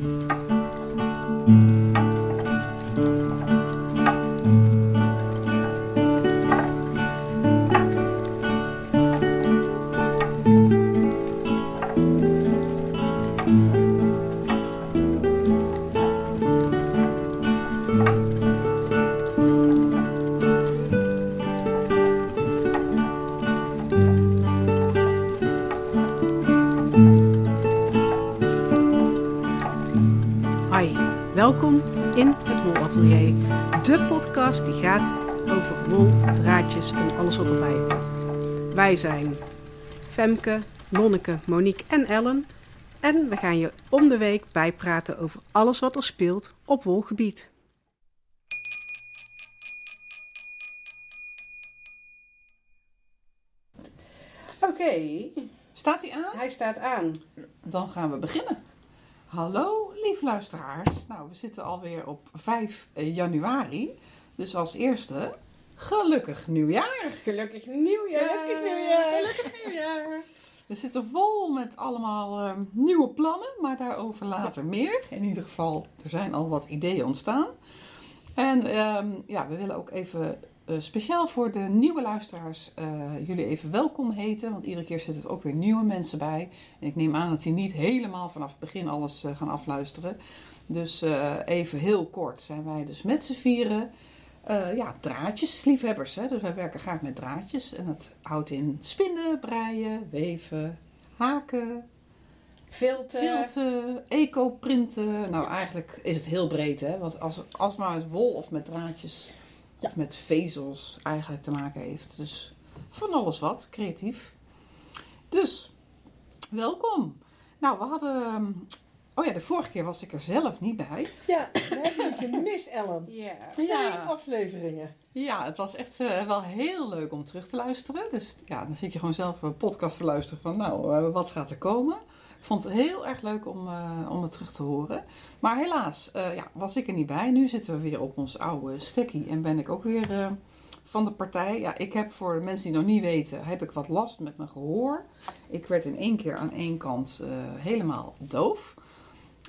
Mm-hmm. Podcast die gaat over wol, draadjes en alles wat erbij hoort. Wij zijn Femke, Nonneke, Monique en Ellen. En we gaan je om de week bijpraten over alles wat er speelt op wolgebied. Oké, Staat hij aan? hij staat aan. Dan gaan we beginnen. Hallo lieve luisteraars. Nou, we zitten alweer op 5 januari. Dus als eerste, gelukkig nieuwjaar. Gelukkig nieuwjaar. Gelukkig nieuwjaar. Gelukkig nieuwjaar. We zitten vol met allemaal eh, nieuwe plannen, maar daarover later meer. In ieder geval, er zijn al wat ideeën ontstaan. En ehm, ja, we willen ook even eh, speciaal voor de nieuwe luisteraars eh, jullie even welkom heten. Want iedere keer zitten er ook weer nieuwe mensen bij. En ik neem aan dat die niet helemaal vanaf het begin alles gaan afluisteren. Dus even heel kort zijn wij dus met z'n vieren. Eh, ja, draadjes, liefhebbers. Hè? Dus wij werken graag met draadjes. En dat houdt in spinnen, breien, weven, haken, Filter. filten, eco-printen. Nou, eigenlijk is het heel breed, hè? Want als, als maar met wol of met draadjes of met vezels eigenlijk te maken heeft. Dus van alles wat, creatief. Dus, welkom. Nou, we hadden... Oh ja, de vorige keer was ik er zelf niet bij. Ja, we hebben je gemist, Ellen. Ja. Twee Ja. afleveringen. Ja, het was echt eh, wel heel leuk om terug te luisteren. Dus ja, dan zit je gewoon zelf een podcast te luisteren van, nou, eh, wat gaat er komen? Ik vond het heel erg leuk om, eh, om het terug te horen. Maar helaas eh, ja, was ik er niet bij. Nu zitten we weer op ons oude stekkie en ben ik ook weer eh, van de partij. Ja, ik heb voor de mensen die nog niet weten, heb ik wat last met mijn gehoor. Ik werd in één keer aan één kant eh, helemaal doof.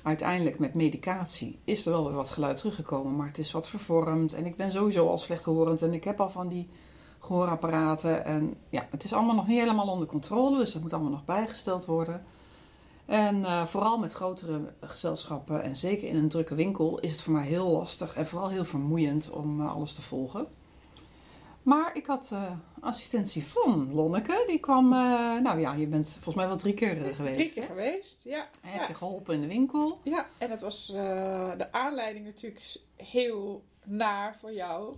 Uiteindelijk met medicatie is er wel weer wat geluid teruggekomen, maar het is wat vervormd. En ik ben sowieso al slechthorend en ik heb al van die gehoorapparaten. En ja, het is allemaal nog niet helemaal onder controle, dus dat moet allemaal nog bijgesteld worden. En eh, vooral met grotere gezelschappen en zeker in een drukke winkel is het voor mij heel lastig en vooral heel vermoeiend om eh, alles te volgen. Maar ik had eh, assistentie van Lonneke. Die kwam, eh, nou ja, je bent volgens mij wel drie keer eh, geweest. Drie keer hè? geweest, ja. En heb Ja, je geholpen in de winkel. ja. en het was de aanleiding natuurlijk heel naar voor jou.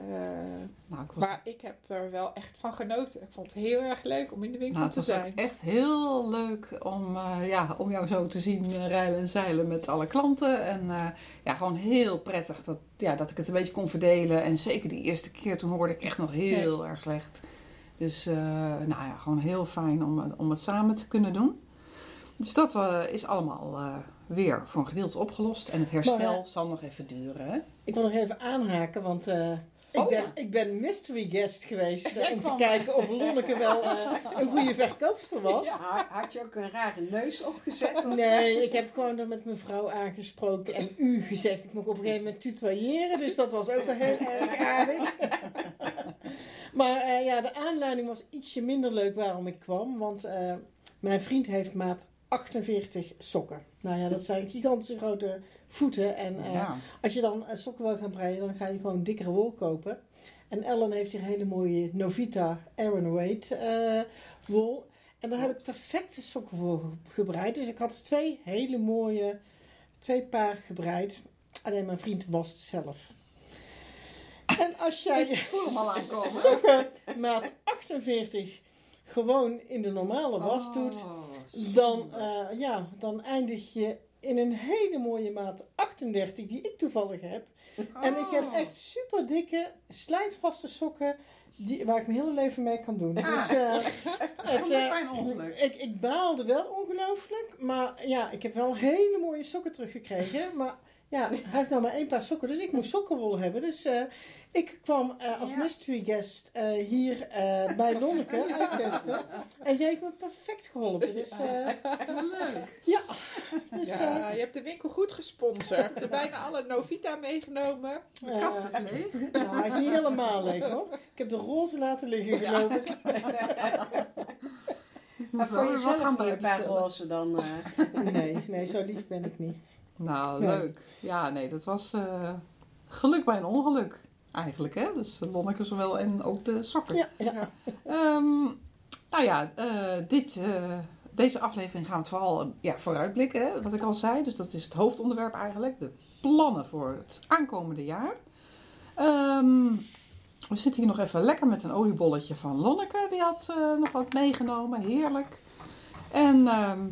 Eh, Nou, ik was, maar ik heb er wel echt van genoten. Ik vond het heel erg leuk om in de winkel nou, het te was ook zijn. echt heel leuk om, eh, ja, om jou zo te zien eh, rijlen en zeilen met alle klanten. En eh, ja, gewoon heel prettig dat, ja, dat ik het een beetje kon verdelen. En zeker die eerste keer, toen hoorde ik echt nog heel erg slecht. Dus eh, nou ja, gewoon heel fijn om, het- om het samen te kunnen doen. Dus dat is allemaal eh, weer voor een gedeelte opgelost. En het herstel Maar, zal nog even duren. Hè? Ik wil nog even aanhaken, want eh, ik, Oh, ben, ja. ik ben mystery guest geweest Jij om te kijken of Lonneke wel eh, een goede verkoopster was. Ja, had je ook een rare neus opgezet? Nee, ik heb gewoon dan met mijn vrouw aangesproken en u gezegd. Ik mocht op een gegeven moment tutoyeren, dus dat was ook wel heel erg aardig. Maar eh, ja, de aanleiding was ietsje minder leuk waarom ik kwam, want eh, mijn vriend heeft maat 48 sokken. Nou ja, dat zijn gigantische grote voeten en eh, ja. als je dan eh, sokken wil gaan breien, dan ga je gewoon dikkere wol kopen. En Ellen heeft hier hele mooie Novita Aaron Weight eh, wol. En daar heb ik perfecte sokken voor ge- gebreid. Dus ik had twee hele mooie, twee paar gebreid. Alleen mijn vriend wast zelf. En als jij sokken maat 48 gewoon in de normale was doet, Oh, dan, eh, ja, dan eindig je in een hele mooie maat 38 die ik toevallig heb. En ik heb Oh. echt super dikke, slijtvaste sokken die, waar ik mijn hele leven mee kan doen. Ah. Dus eh, het, eh, ongeluk. ik, ik baalde wel ongelooflijk, maar ja, ik heb wel hele mooie sokken teruggekregen. Maar Ja, hij heeft nou maar één paar sokken, dus ik moest sokkenwol hebben. Dus ik kwam eh, als Ja. mystery guest eh, hier eh, bij Lonneke uittesten. En ze heeft me perfect geholpen. Dus, eh, Leuk. ja, dus Ja, eh, je hebt de winkel goed gesponsord. Je hebt bijna alle Novita meegenomen. De kast is leeg. nou, hij is niet helemaal leeg hoor. Ik heb de roze laten liggen, geloof ik. Maar voor jezelf gaan een paar roze dan... eh, Nee, nee, zo lief ben ik niet. Nou, Nee. leuk. Ja, nee, dat was eh, geluk bij een ongeluk. Eigenlijk, hè? Dus Lonneke zowel en ook de sokken. Ja, ja. Ehm, nou ja, eh, dit, eh, deze aflevering gaan we het vooral eh, ja, vooruitblikken, hè, wat ik al zei. Dus dat is het hoofdonderwerp eigenlijk. De plannen voor het aankomende jaar. Ehm, we zitten hier nog even lekker met een oliebolletje van Lonneke. Die had nog wat meegenomen. Heerlijk. En ehm,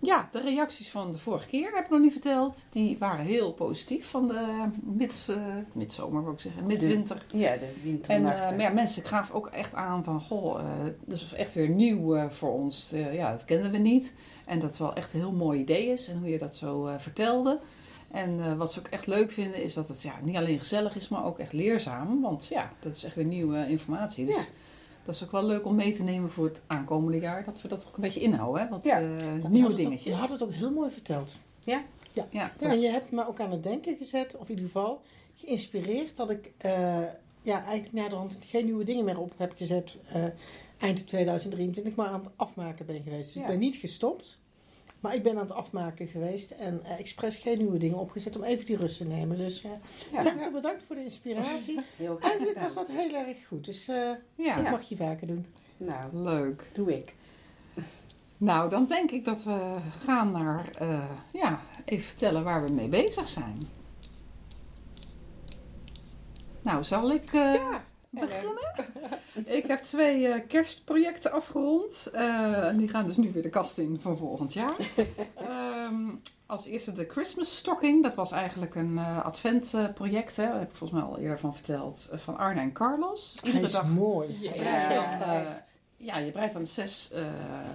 ja, de reacties van de vorige keer heb ik nog niet verteld. Die waren heel positief van de mids, eh, midzomer, wil ik zeggen. Midwinter. ja, de En eh, maar ja, mensen gaven ook echt aan van, goh, eh dat is echt weer nieuw voor ons. Ja, dat kenden we niet. En dat het wel echt een heel mooi idee is en hoe je dat zo vertelde. En wat ze ook echt leuk vinden is dat het ja, niet alleen gezellig is, maar ook echt leerzaam. Want ja, dat is echt weer nieuwe informatie. Dus Ja. Dat is ook wel leuk om mee te nemen voor het aankomende jaar. Dat we dat ook een beetje inhouden, hè? Wat Ja. eh, Je nieuwe had het ook- dingetjes. Je had het ook heel mooi verteld. Ja, Ja, dat- en je hebt me ook aan het denken gezet, of in ieder geval geïnspireerd dat ik eh, ja, eigenlijk naderhand geen nieuwe dingen meer op heb gezet eh, eind 2023, maar aan het afmaken ben geweest. Dus Ja. ik ben niet gestopt, maar ik ben aan het afmaken geweest en eh, expres geen nieuwe dingen opgezet om even die rust te nemen. Dus eh Ja. Bedankt voor de inspiratie. Heel Eigenlijk was dat heel erg goed, dus eh ja. dat mag je vaker doen. Nou, leuk. doe ik. Nou, dan denk ik dat we gaan naar, eh, ja, even vertellen waar we mee bezig zijn. Nou, zal ik eh, Ja. Beginnen? Ik heb twee eh, kerstprojecten afgerond. Eh, en die gaan dus nu weer de kast in voor volgend jaar. Ehm, als eerste de Christmas Stocking. Dat was eigenlijk een eh adventproject. hè. Daar heb ik volgens mij al eerder van verteld. van Arne en Carlos. Hij Iedere is dag mooi. Ja. Ja, je breidt dan zes eh,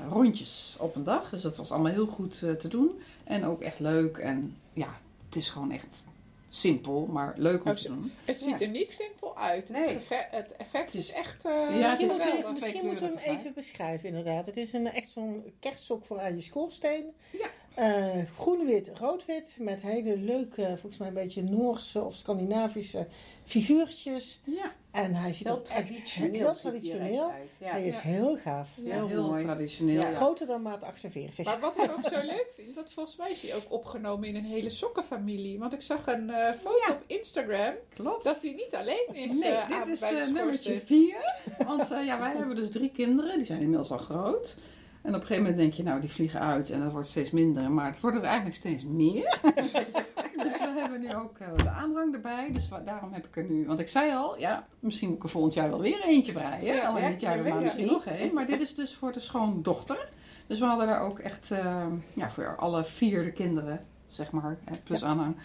rondjes op een dag. Dus dat was allemaal heel goed eh, te doen. En ook echt leuk. En ja, het is gewoon echt simpel, maar leuk om Oh, te doen. Het ziet Ja. er niet simpel uit. Nee. Het, effe- het effect is echt. eh, Ja, het misschien is moeten wel we, twee misschien we hem even beschrijven, inderdaad. Het is een, echt zo'n kerstsok voor aan je schoorsteen. Ja. Eh, Groen-wit, rood-wit. Met hele leuke, volgens mij een beetje Noorse of Scandinavische figuurtjes. Ja, En hij ziet Heel er echt traditioneel. heel ziet hij traditioneel. uit. Ja. Hij is Ja. heel gaaf. ja, Heel heel, mooi. traditioneel. Groter dan maat 48. Maar wat ik ook zo leuk vind, dat volgens mij is hij ook opgenomen in een hele sokkenfamilie. Want ik zag een eh, foto Ja. op Instagram Klopt. dat hij niet alleen is. nee, eh, dit aan- is eh, nummertje schoorsteen. vier. Want eh, ja, wij hebben dus drie kinderen. Die zijn inmiddels al groot. En op een gegeven moment denk je, nou, die vliegen uit en dat wordt steeds minder. Maar het worden er eigenlijk steeds meer. dus we hebben nu ook eh, de aanhang erbij. Dus daarom heb ik er nu... Want ik zei al, ja, misschien moet ik er volgend jaar wel weer eentje breien. Ja, Alleen dit jaar het misschien nog één. Maar dit is dus voor de schoondochter. Dus we hadden daar ook echt, eh, ja, voor alle vier de kinderen, zeg maar, plus aanhang...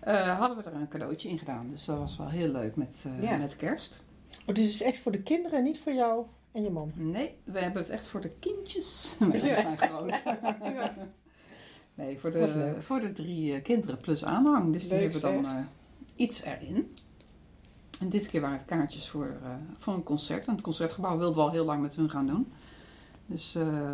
eh, hadden we er een cadeautje in gedaan. Dus dat was wel heel leuk met, eh, Ja. met kerst. Oh, dit is echt voor de kinderen, niet voor jou en je man. Nee, we hebben het echt voor de kindjes. Maar die zijn groot. Ja. Nee, voor de, voor de drie eh, kinderen plus aanhang. Dus die hebben dan eh, iets erin. En dit keer waren het kaartjes voor, eh, voor een concert. En het concertgebouw wilden we al heel lang met hun gaan doen. Dus eh,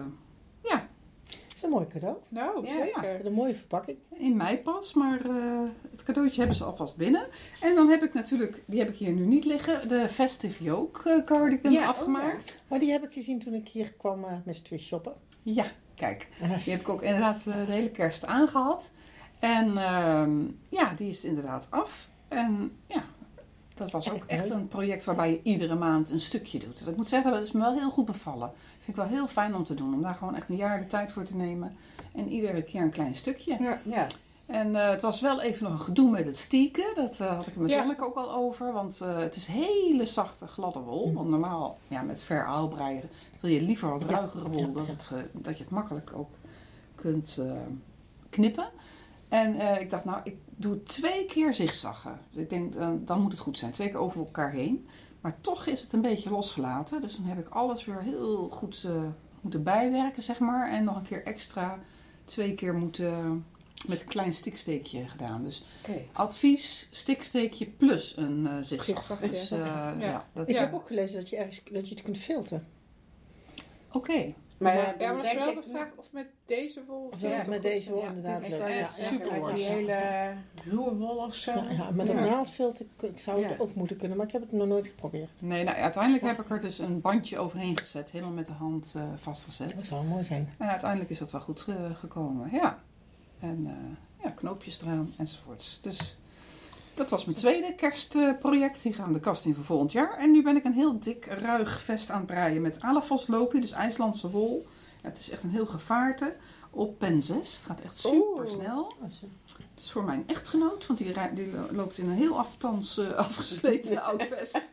is een mooi cadeau. Nou, Ja, zeker. Een mooie verpakking. in mei pas. Maar eh, het cadeautje hebben ze alvast binnen. En dan heb ik natuurlijk, die heb ik hier nu niet liggen, de Festive Yoke eh, cardigan Ja, oh afgemaakt. Maar die heb ik gezien toen ik hier kwam eh, met Swiss shoppen. ja, kijk. Die heb ik ook inderdaad de hele kerst aangehad. En ehm, ja, die is inderdaad af. En ja, dat was ook echt een project waarbij je iedere maand een stukje doet. Dus ik moet zeggen, dat is me wel heel goed bevallen. Vind ik wel heel fijn om te doen. Om daar gewoon echt een jaar de tijd voor te nemen. En iedere keer een klein stukje. Ja. En eh, het was wel even nog een gedoe met het stieken. Dat eh, had ik er met Ja. Ook al over. Want eh, het is hele zachte, gladde wol. Mm. Want normaal, ja, met ver aalbreien wil je liever wat ruigere wol. Ja. Dat, het, dat je het makkelijk ook kunt knippen. En eh, ik dacht, nou, ik doe twee keer zigzaggen. Dus ik denk, eh, dan moet het goed zijn. Twee keer over elkaar heen. Maar toch is het een beetje losgelaten. Dus dan heb ik alles weer heel goed eh, moeten bijwerken, zeg maar. En nog een keer extra twee keer moeten met een klein stiksteekje gedaan. Dus advies, stiksteekje plus een eh zigzag. Zigzag, Dus, ja. eh, Ja. ja. dat, Ik Ja. heb ook gelezen dat je, ergens, dat je het kunt filteren. Oké, Maar, Maar- ja, Ja, maar dat is wel de vraag of met deze wol Of ja, met deze wol inderdaad Ja, ja, super die hele ruwe wol of zo. Ja, ja, met een Ja. naaldfilter ik zou het Ja. ook moeten kunnen, maar ik heb het nog nooit geprobeerd. nee, nou, uiteindelijk heb ik er dus een bandje overheen gezet, helemaal met de hand eh, vastgezet. Dat zou mooi zijn. En uiteindelijk is dat wel goed eh, gekomen, ja. En eh, ja, knoopjes eraan enzovoorts. Dus dat was mijn tweede kerstproject. Die gaan de kast in voor volgend jaar. En nu ben ik een heel dik ruig vest aan het breien met Alafos loopje, dus IJslandse wol. Ja, het is echt een heel gevaarte op pen 6. Het gaat echt super snel. Het is voor mijn echtgenoot, want die, die lo- loopt in een heel aftans eh, afgesleten oud vest.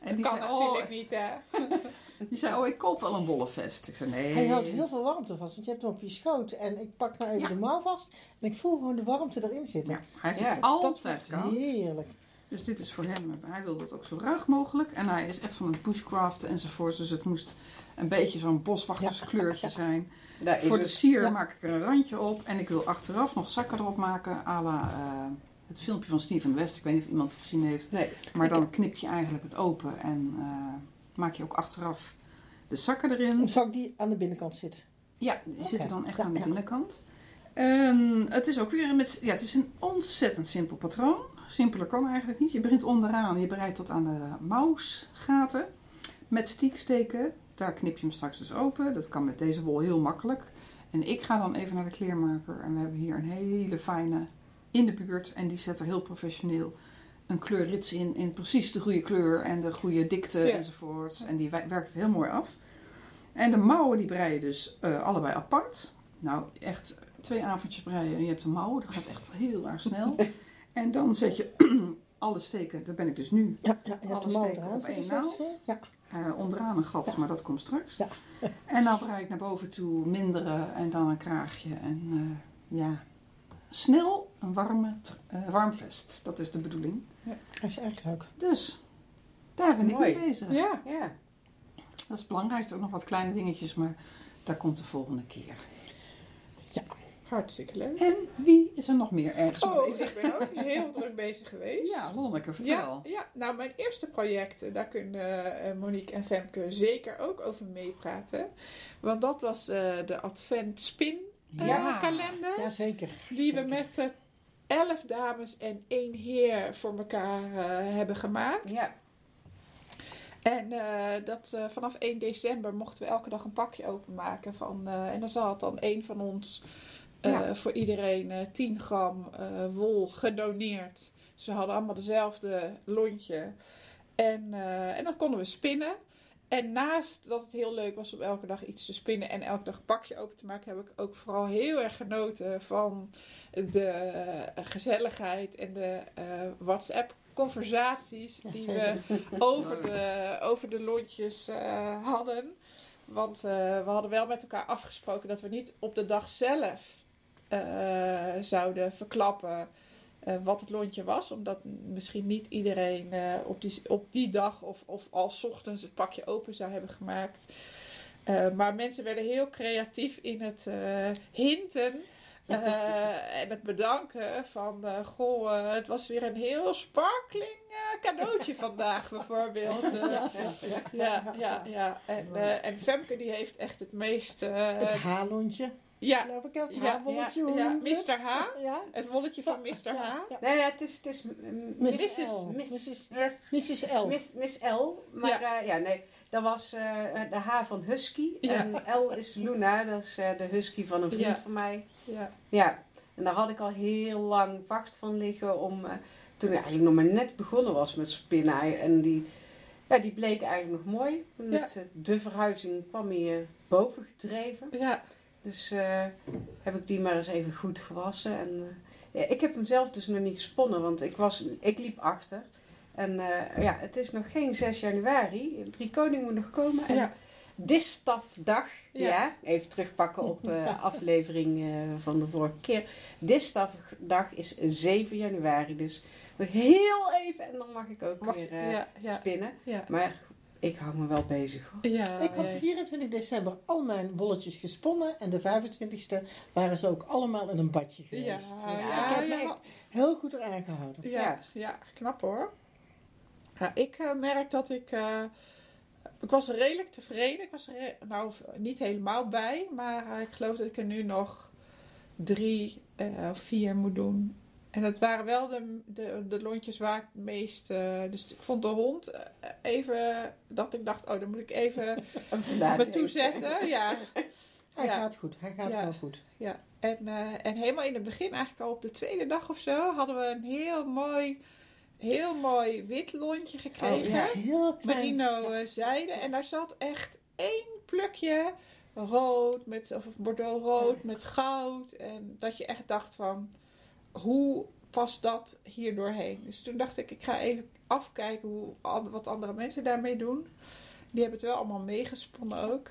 En die kan zei, natuurlijk oh, niet, hè? die zei, oh, ik koop wel een wollen vest. Ik zei, nee. Hij houdt heel veel warmte vast, want je hebt hem op je schoot. En ik pak nou even Ja. de mouw vast en ik voel gewoon de warmte erin zitten. Ja, hij vindt Ja, het altijd koud. heerlijk. Dus dit is voor hem, hij wil het ook zo ruig mogelijk. En hij is echt van het bushcraften enzovoort. Dus het moest een beetje zo'n boswachterskleurtje zijn. Daar is voor de het. sier Ja. maak ik er een randje op. En ik wil achteraf nog zakken erop maken. à la eh, het filmpje van Steven West. Ik weet niet of iemand het gezien heeft. Nee. Maar dan knip je eigenlijk het open. En eh, maak je ook achteraf de zakken erin. Zou ik die aan de binnenkant zitten? Ja, die Oké. zitten dan echt Ja, aan de binnenkant. En het is ook weer met, ja, het is een ontzettend simpel patroon. Simpeler kan eigenlijk niet. Je begint onderaan, je bereidt tot aan de mouwsgaten. Met stieksteken, daar knip je hem straks dus open. Dat kan met deze wol heel makkelijk. En ik ga dan even naar de kleermaker en we hebben hier een hele fijne in de buurt. En die zet er heel professioneel een kleurrits in, in precies de goede kleur en de goede dikte Ja. enzovoorts. En die wer- werkt het heel mooi af. En de mouwen die brei je dus eh, allebei apart. Nou, echt twee avondjes breien en je hebt de mouwen. Dat gaat echt heel erg snel. en dan zet je alle steken, daar ben ik dus nu, Ja, ja je Alle steken eraan op één naald. Ja. eh, onderaan een gat, Ja. maar dat komt straks. Ja. en dan brei ik naar boven toe minderen en dan een kraagje. En eh, ja, snel een warme, eh, warm vest. Dat is de bedoeling. Dat is erg leuk. Dus daar ben ik Mooi. mee bezig. Ja. Ja. Dat is het belangrijkste. Ook nog wat kleine dingetjes, maar daar komt de volgende keer. Hartstikke leuk. En wie is er nog meer ergens mee Oh, bezig? ik ben ook heel druk bezig geweest. Ja, Lonneke, Ja, vertel. ja, nou mijn eerste project, daar kunnen eh, Monique en Femke zeker ook over meepraten. Want dat was eh, de Advent Spin Ja. kalender. Jazeker. Die we Zeker. met eh, elf dames en één heer voor elkaar eh, hebben gemaakt. Ja. En eh, dat, vanaf 1 december mochten we elke dag een pakje openmaken. Van, en dan zat dan één van ons Ja. voor iedereen eh 10 gram wol gedoneerd. Ze hadden allemaal dezelfde lontje. En, en dan konden we spinnen. En naast dat het heel leuk was om elke dag iets te spinnen en elke dag een pakje open te maken, heb ik ook vooral heel erg genoten van de eh, gezelligheid en de eh, WhatsApp-conversaties Ja, die zeker. we over de, over de lontjes eh, hadden. Want we hadden wel met elkaar afgesproken dat we niet op de dag zelf zouden verklappen eh, wat het lontje was. Omdat misschien niet iedereen eh, op, die, op die dag of, of al 's ochtends het pakje open zou hebben gemaakt. Eh, maar mensen werden heel creatief in het eh, hinten eh, en het bedanken van, eh, goh, het was weer een heel sparkling eh, cadeautje vandaag bijvoorbeeld. Ja, ja, ja, ja. En, eh, en Femke die heeft echt het meest... eh, Het haarlontje. Ja, Geloof ik, het ja, haarbolletje. ja? Mr. H. Ja. Het wolletje van Mr. H. Ja, ja. Nee, ja, het is, het is Mrs. Mrs. L. Miss, Mrs. Miss, Mrs. L. Miss, Miss L. Maar ja, ja nee, dat was eh, de H van Husky. Ja. En L is Luna, dat is eh, de Husky van een vriend Ja. van mij. Ja. Ja, en daar had ik al heel lang vacht van liggen om... eh, toen ik eigenlijk nog maar net begonnen was met spinnen. En die, ja, die bleek eigenlijk nog mooi. Met eh, de verhuizing kwam hij eh, boven gedreven. Ja. Dus eh, heb ik die maar eens even goed gewassen. En, eh, ja, ik heb hem zelf dus nog niet gesponnen, want ik, was, ik liep achter. En eh, ja, het is nog geen 6 januari. Drie Koning moet nog komen. En Ja. Distafdag, ja. Ja. even terugpakken op aflevering van de vorige keer. Distafdag is 7 januari, dus nog heel even en dan mag ik ook Mag- weer spinnen. Ja. Maar Ik hou me wel bezig hoor. Ja, Ik had ja. 24 december al mijn bolletjes gesponnen en de 25e waren ze ook allemaal in een badje Ja, geweest. Dus ja, ik heb me echt heel goed eraan gehouden. Ja, Ja. ja. knap hoor. Ja, ik eh, merk dat ik. eh, ik was redelijk tevreden. Ik was er re- nou niet helemaal bij, maar eh, ik geloof dat ik er nu nog drie of vier moet doen. En het waren wel de, de, de lontjes waar ik het meest. eh, dus ik vond de hond eh, even. dat ik dacht, oh, dan moet ik even me toezetten. Ja, Hij Ja. gaat goed, hij gaat Ja. heel goed. Ja, en, eh, en helemaal in het begin, eigenlijk al op de tweede dag of zo, hadden we een heel mooi, heel mooi wit lontje gekregen. Oh, ja. Heel. Merino zijde. En daar zat echt één plukje rood, met, of bordeaux rood met goud. En dat je echt dacht van, hoe past dat hier doorheen? Dus toen dacht ik, ik ga even afkijken hoe, wat andere mensen daarmee doen. Die hebben het wel allemaal meegesponnen ook.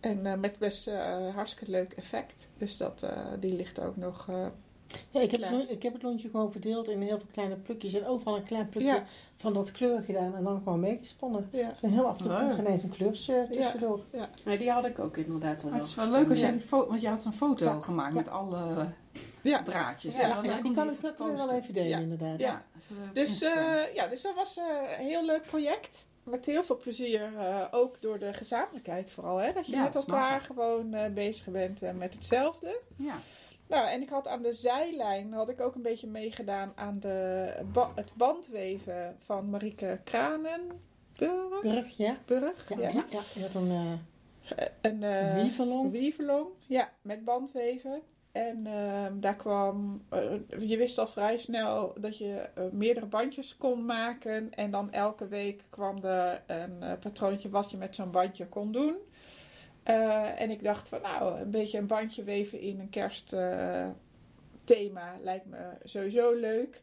En eh, met best eh, hartstikke leuk effect. Dus dat, eh, die ligt ook nog. eh, Ja, ik, heb, het lo- ik heb het lontje gewoon verdeeld in heel veel kleine plukjes en overal een klein plukje Ja. van dat kleur gedaan en dan gewoon meegesponnen. ja. Heel af en toe Leuk. komt er ineens een kleur tussendoor. Nee, die had ik ook inderdaad al het is wel leuk als jij Ja. die foto, want je had een foto Ja. gemaakt Ja. met alle Ja. draadjes. Ja, En Ja, dan ja, leuk die kan ik te wel even delen Ja. inderdaad. Ja, dat Dus, eh, ja, dus dat was eh, een heel leuk project. Met heel veel plezier, eh, ook door de gezamenlijkheid vooral. Hè? Dat je Ja, met dat elkaar gewoon eh, bezig bent met hetzelfde. ja. Nou, en ik had aan de zijlijn had ik ook een beetje meegedaan aan de, ba- het bandweven van Marieke Kranenburg. Burg, ja. Burg, Ja, ja. ja. ja. Je had een eh Een eh, wieverlong. Wieverlong, ja, met bandweven. En ehm, daar kwam, eh, je wist al vrij snel dat je eh, meerdere bandjes kon maken. En dan elke week kwam er een eh, patroontje wat je met zo'n bandje kon doen. En ik dacht van nou, een beetje een bandje weven in een kerstthema lijkt me sowieso leuk.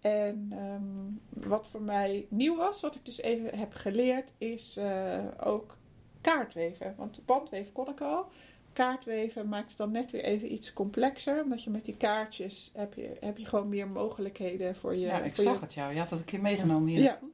En ehm, wat voor mij nieuw was, wat ik dus even heb geleerd, is ook kaartweven. Want bandweven kon ik al. Kaartweven maakt het dan net weer even iets complexer. Omdat je met die kaartjes heb je, heb je gewoon meer mogelijkheden voor je. ja, ik voor zag je, het jou. Je had het een keer meegenomen hier. Ja. naartoe.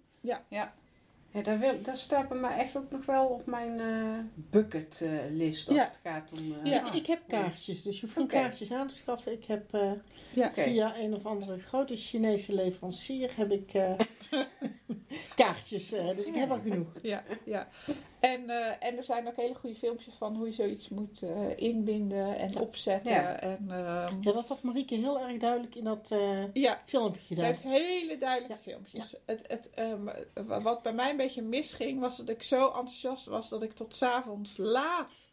Ja, daar, wil, daar staat bij mij echt ook nog wel op mijn eh bucketlist als Ja. het gaat om... eh, Ja. Ik, ik heb kaartjes, dus je hoeft geen kaartjes aan te schaffen. Ik heb eh, Ja. Via een of andere grote Chinese leverancier heb ik eh, kaartjes. eh, dus ik heb er genoeg. Ja, ja. En, eh, en er zijn ook hele goede filmpjes van hoe je zoiets moet eh, inbinden en Ja. opzetten. Ja. En, ehm, Ja, dat had Marieke heel erg duidelijk in dat eh, ja, filmpje Ze gedaan. heeft hele duidelijke Ja, filmpjes. Het, het, ehm, wa- wat bij mij een beetje misging, was dat ik zo enthousiast was dat ik tot 's avonds laat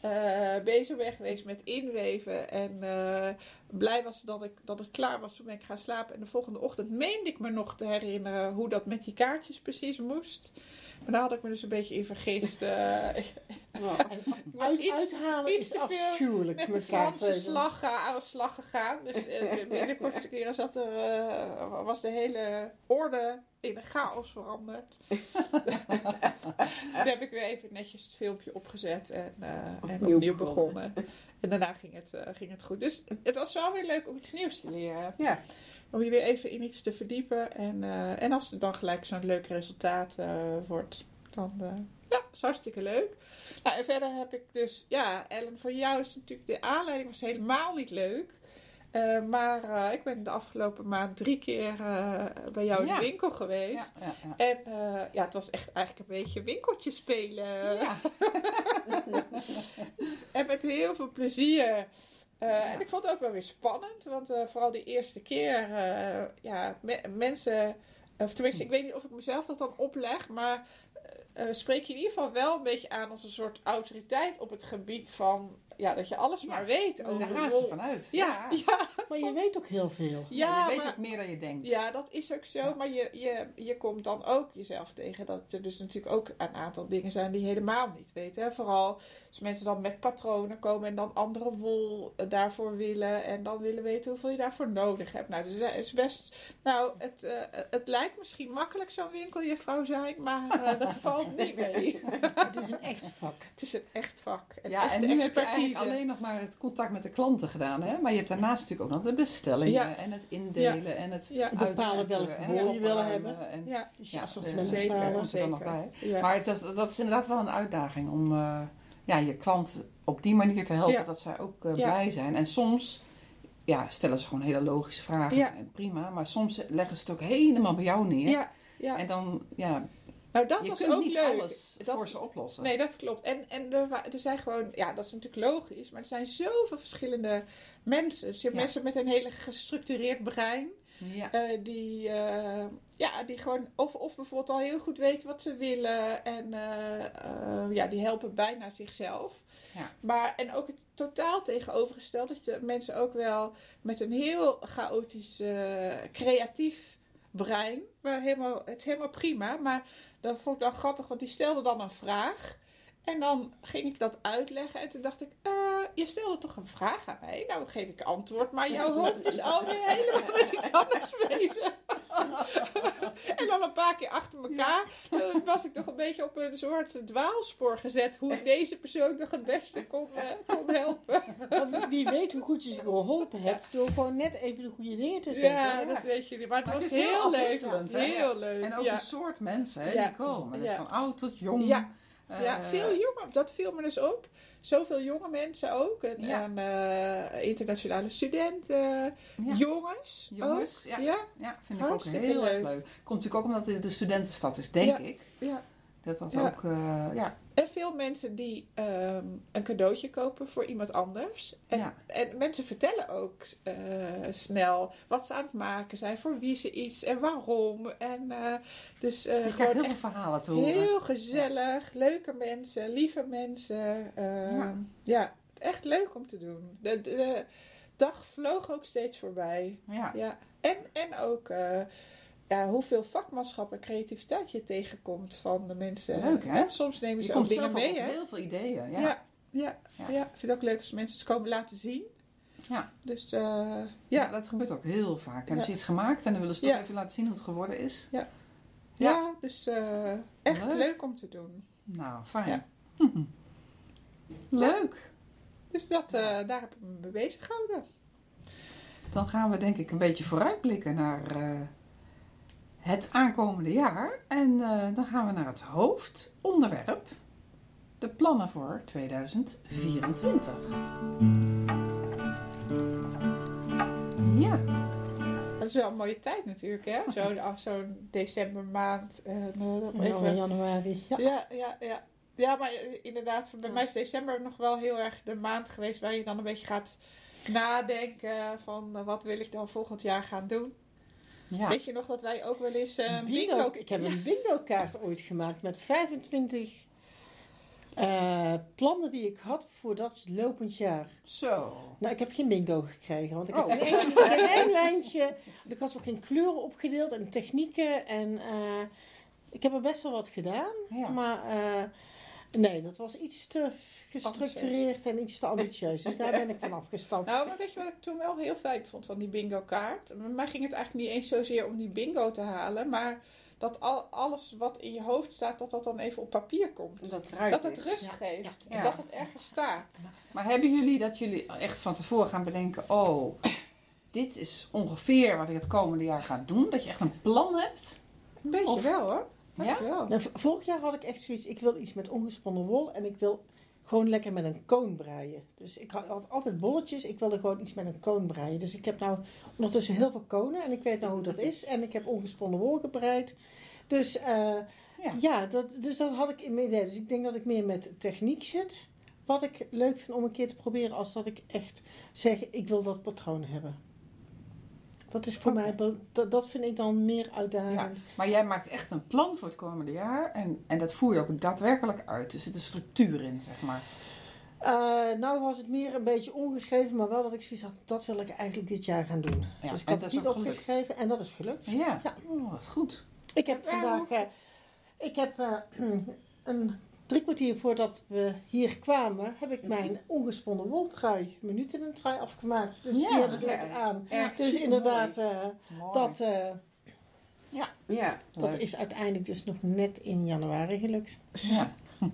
eh, bezig ben geweest met inweven. En eh, blij was dat, ik, dat het klaar was toen ben ik gaan slapen. En de volgende ochtend meende ik me nog te herinneren hoe dat met die kaartjes precies moest. Maar daar had ik me dus een beetje in vergist. eh, Oh. was Uit, iets- uithalen iets is te veel afschuwelijk met de Franse slag eh, aan de slag gegaan. Dus eh, binnen de kortste keren zat er, eh, was de hele orde in een chaos veranderd. dus toen heb ik weer even netjes het filmpje opgezet en, eh, en Opnieuw begonnen. En daarna ging het, eh, ging het goed. Dus het was wel weer leuk om iets nieuws te leren. Ja. Om je weer even in iets te verdiepen. En, eh, en als het dan gelijk zo'n leuk resultaat eh, wordt, dan eh, ja, is hartstikke leuk. Nou, en verder heb ik dus, ja, Ellen, voor jou is natuurlijk de aanleiding was helemaal niet leuk. Maar ik ben de afgelopen maand drie keer bij jou in de winkel geweest. Ja. En ja, het was echt eigenlijk een beetje winkeltje spelen. Ja. En met heel veel plezier. Eh, En ik vond het ook wel weer spannend, want eh, vooral die eerste keer, eh, ja, me- mensen, of tenminste, ik weet niet of ik mezelf dat dan opleg, maar spreek je in ieder geval wel een beetje aan als een soort autoriteit op het gebied van, ja, dat je alles Ja. maar weet Daar over gaan wol. ze vanuit. Ja, ja, Maar je weet ook heel veel. Ja, ja, je weet maar- ook meer dan je denkt. ja, dat is ook zo. Ja. Maar je, je, je komt dan ook jezelf tegen dat er dus natuurlijk ook een aantal dingen zijn die je helemaal niet weet. Hè? Vooral als mensen dan met patronen komen en dan andere wol eh, daarvoor willen. En dan willen weten hoeveel je daarvoor nodig hebt. Nou, dus het is best. Nou, het, eh, het lijkt misschien makkelijk zo'n winkeljuffrouw zijn. Maar eh, dat valt niet mee. Het is een echt vak. Het is een echt vak. Een Ja, en nu heb je expertise. Eigenlijk alleen nog maar het contact met de klanten gedaan. Hè? Maar je hebt daarnaast natuurlijk ook nog de bestellingen Ja. en het indelen en het Ja, Bepalen welke en wol je wil hebben. En, ja, Dus Ja, assortiment zeker. bepalen. er dan nog zeker. bij. ja. Maar dat is, dat is inderdaad wel een uitdaging om eh, ja, je klant op die manier te helpen Ja. dat zij ook eh, Ja. blij zijn. En soms ja, stellen ze gewoon hele logische vragen. Ja. En prima, maar soms leggen ze het ook helemaal bij jou neer. ja, ja. En dan, ja, nou dat je was kunt ook niet leuk. alles Dat- voor ze oplossen. Nee, dat klopt. En, en er, er zijn gewoon, ja, dat is natuurlijk logisch, maar er zijn zoveel verschillende mensen. Dus je hebt Ja. mensen met een hele gestructureerd brein, Ja. eh, die, eh, ja, die gewoon, of, of bijvoorbeeld al heel goed weten wat ze willen en eh, ja, die helpen bijna zichzelf. Ja. Maar, en ook het totaal tegenovergesteld, dat je mensen ook wel met een heel chaotisch, creatief brein, maar helemaal, het helemaal prima, maar dat vond ik dan grappig, want die stelde dan een vraag. En dan ging ik dat uitleggen. En toen dacht ik, eh, je stelde toch een vraag aan mij? Nou, geef ik antwoord. Maar jouw hoofd is alweer helemaal met iets anders bezig. en dan een paar keer achter elkaar. Was ik toch een beetje op een soort dwaalspoor gezet. Hoe ik deze persoon toch het beste kon, eh, kon helpen. Want wie weet hoe goed je ze geholpen hebt door gewoon net even de goede dingen te zeggen. Ja, dat weet je niet. Maar het Maar was het heel heel leuk. Heel leuk. En ook ja. de soort mensen hè, Ja. die komen. Dus Ja. van oud tot jong. Ja. Eh, veel jongen, dat viel me dus op. Zoveel jonge mensen ook. En, Ja. en, eh, internationale studenten, ja. jongens. Jongens, ook. ja. Ja, vind ik ook heel erg leuk. leuk. Komt natuurlijk ook omdat het de studentenstad is, denk ik. ja. Dat dat ook, eh, ja. En veel mensen die ehm, een cadeautje kopen voor iemand anders. En, Ja. en mensen vertellen ook eh, snel wat ze aan het maken zijn, voor wie ze iets en waarom. En eh, dus eh, Je krijgt heel veel verhalen te horen. heel gezellig, leuke mensen, lieve mensen. ehm, Ja. ja. echt leuk om te doen. De, de, de dag vloog ook steeds voorbij. Ja. Ja, en, en ook ja, hoeveel vakmanschap en creativiteit je tegenkomt van de mensen. Leuk, hè? En soms nemen Je ze ook dingen mee, hè? heel veel ideeën. Ja. Ja, ja, Ja. ja. Ik vind het ook leuk als mensen het komen laten zien. Ja. Dus eh, Ja, ja, dat gebeurt ook heel vaak. Hebben ze iets gemaakt en dan willen ze toch even laten zien hoe het geworden is. ja. Ja. dus eh, echt Leuk. leuk. om te doen. Nou, fijn. Leuk. Dus dat, eh, daar heb ik me mee bezig gehouden. Dan gaan we denk ik een beetje vooruitblikken naar het aankomende jaar. En eh, dan gaan we naar het hoofdonderwerp. De plannen voor 2024. Ja, Dat is wel een mooie tijd natuurlijk, hè? Zo'n ach, zo'n decembermaand. En, eh, nog Ja, even januari. Ja. Ja, ja, ja. Ja, maar eh, inderdaad, bij mij is december nog wel heel erg de maand geweest waar je dan een beetje gaat nadenken van wat wil ik dan volgend jaar gaan doen. Ja. Weet je nog dat wij ook wel eens een bingo. bingo... Ik heb een bingo kaart ooit gemaakt met 25 eh, plannen die ik had voor dat lopend jaar. Zo. Nou, ik heb geen bingo gekregen, want ik Oh. heb één lijntje. Ik was ook in kleuren opgedeeld en technieken en eh, ik heb er best wel wat gedaan. Ja. Maar eh, nee, dat was iets te gestructureerd en iets te ambitieus. Dus daar ben ik van afgestapt. Nou, maar weet je wat ik toen wel heel fijn vond van die bingo kaart? Bij mij ging het eigenlijk niet eens zozeer om die bingo te halen, maar dat al, alles wat in je hoofd staat, dat dat dan even op papier komt. Dat, Dat het is. rust Ja. geeft. Ja. En dat het ergens staat. Maar hebben jullie dat jullie echt van tevoren gaan bedenken: oh, dit is ongeveer wat ik het komende jaar ga doen? Dat je echt een plan hebt? Een beetje Of- wel hoor. Ja? Nou, vorig jaar had ik echt zoiets, ik wil iets met ongesponnen wol en ik wil gewoon lekker met een koon breien. Dus ik had, altijd bolletjes, ik wilde gewoon iets met een koon breien. Dus ik heb nou ondertussen heel veel konen en ik weet nou hoe dat is. En ik heb ongesponnen wol gebreid. Dus eh, Ja. ja, dat, dus dat had ik in mijn idee. Dus ik denk dat ik meer met techniek zit. Wat ik leuk vind om een keer te proberen, als dat ik echt zeg, ik wil dat patroon hebben. Dat is voor mij, dat, dat vind ik dan meer uitdagend. Maar jij maakt echt een plan voor het komende jaar en, en dat voer je ook daadwerkelijk uit. Er zit een structuur in, zeg maar. Eh, nou was het meer een beetje ongeschreven, maar wel dat ik zoiets had, dat wil ik eigenlijk dit jaar gaan doen. Ja, dus ik had dat het niet gelukt. opgeschreven en dat is gelukt. Ja, Ja. Oh, dat is goed. Ik heb Ja, vandaag, eh, ik heb eh, een drie kwartier voordat we hier kwamen, heb ik mijn ongesponnen woltrui, minuten een trui afgemaakt. Dus die heb ik lekker aan. Erg Dus inderdaad, eh, dat, eh, Ja, Dat Leuk. is uiteindelijk dus nog net in januari gelukt. Ja.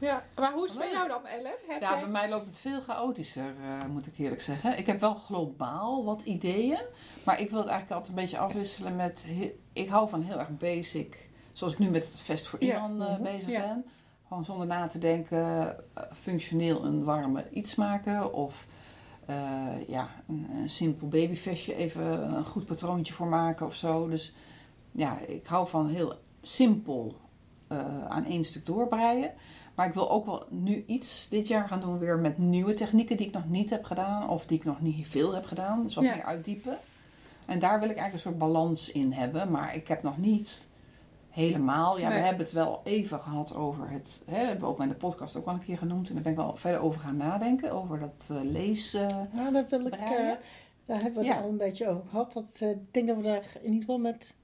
Ja, maar hoe is het bij jou dan, Ellen? Heb Ja, jij... bij mij loopt het veel chaotischer, eh, moet ik eerlijk zeggen. Ik heb wel globaal wat ideeën, maar ik wil het eigenlijk altijd een beetje afwisselen met... Ik hou van heel erg basic, zoals ik nu met het Vest voor Ja. Iran eh, Mhm. bezig Ja. ben. Gewoon zonder na te denken, eh, functioneel een warme iets maken of... eh, ja, een, een simpel babyvestje, even een goed patroontje voor maken of zo. Dus ja, ik hou van heel simpel eh, aan één stuk doorbreien. Maar ik wil ook wel nu iets dit jaar gaan doen weer met nieuwe technieken die ik nog niet heb gedaan. Of die ik nog niet veel heb gedaan. Dus wat Ja. meer uitdiepen. En daar wil ik eigenlijk een soort balans in hebben. Maar ik heb nog niet helemaal... Ja, Nee. we hebben het wel even gehad over het... Hè, dat hebben we ook in de podcast ook wel een keer genoemd. En daar ben ik wel verder over gaan nadenken. Over dat eh, lees... eh, Nou, dat wil ik, eh, daar hebben we het Ja. al een beetje over gehad. Dat eh, ik denk dat we daar in ieder geval met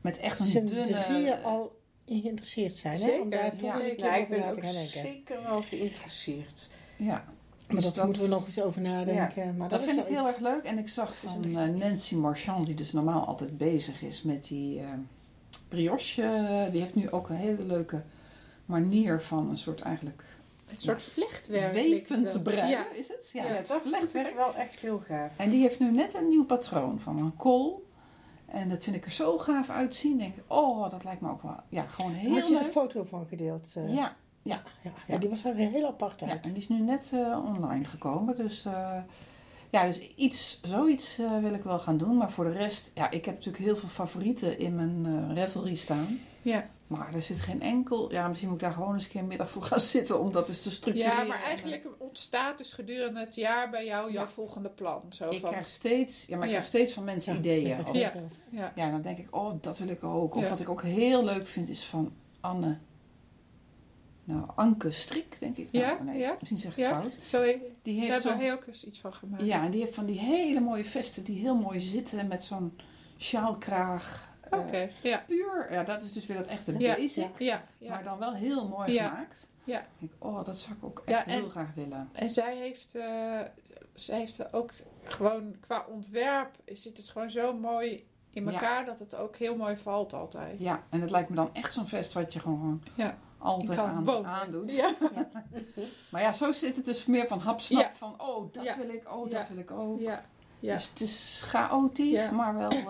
met echt een dunne... al in geïnteresseerd zijn. Hè? Om Zeker, daar toch ja. eens een ja, keer ik over ben na ook te gaan denken. zeker wel geïnteresseerd. Ja. Maar Dus dat, moeten we nog eens over nadenken. Maar Dat is vind ik heel iets- erg leuk. En ik zag van Nancy Marchand, die dus normaal altijd bezig is met die eh, brioche. eh, die heeft nu ook een hele leuke manier van een soort eigenlijk Een soort vlechtwerk. wevend wel. breien, Ja. is het? Ja, Ja, dat het vlechtwerk. wel echt heel gaaf. En die heeft nu net een nieuw patroon van een kool. En dat vind ik er zo gaaf uitzien. Denk ik, oh, dat lijkt me ook wel, ja, gewoon Daar heel had je de leuk. foto van gedeeld. eh. Ja, ja, ja, die was er heel apart uit. en die is nu net eh, online gekomen. Dus, ja, dus iets, zoiets eh, wil ik wel gaan doen. Maar voor de rest, ja, ik heb natuurlijk heel veel favorieten in mijn eh Revelry staan. Ja. Maar er zit geen enkel... Ja, misschien moet ik daar gewoon eens een keer een middag voor gaan zitten. Om dat eens te structureren. ja, maar eigenlijk ontstaat dus gedurende het jaar bij jou jouw Ja. volgende plan. Zo Ik van, krijg steeds, ja, maar ik Ja. krijg steeds van mensen Ja, ideeën. Of- Ja. ja. ja, dan denk ik, oh, dat wil ik ook. Of Ja. wat ik ook heel leuk vind is van Anne... Nou, Anke Strik, denk ik. Nou, Ja, nee, ja, misschien zeg ik ja. fout. Zo, he- Die daar heeft hebben zo'n we ook eens iets van gemaakt. Ja, en die heeft van die hele mooie vesten die heel mooi zitten met zo'n sjaalkraag. eh, Oké, ja. puur, ja, dat is dus weer dat echte Ja, basic, Ja, ja. maar dan wel heel mooi gemaakt. Ja. Ik denk, oh, dat zou ik ook echt heel graag willen. En zij heeft, eh, zij heeft ook gewoon qua ontwerp zit het gewoon zo mooi in elkaar dat het ook heel mooi valt altijd. Ja, en het lijkt me dan echt zo'n vest wat je gewoon Ja. Altijd aan, aandoet. Ja. Maar ja, zo zit het dus meer van hapsnap Ja. van, oh, dat Ja. wil ik, oh, Ja. dat wil ik ook. Ja. Ja. Dus het is chaotisch, Ja. maar wel... eh,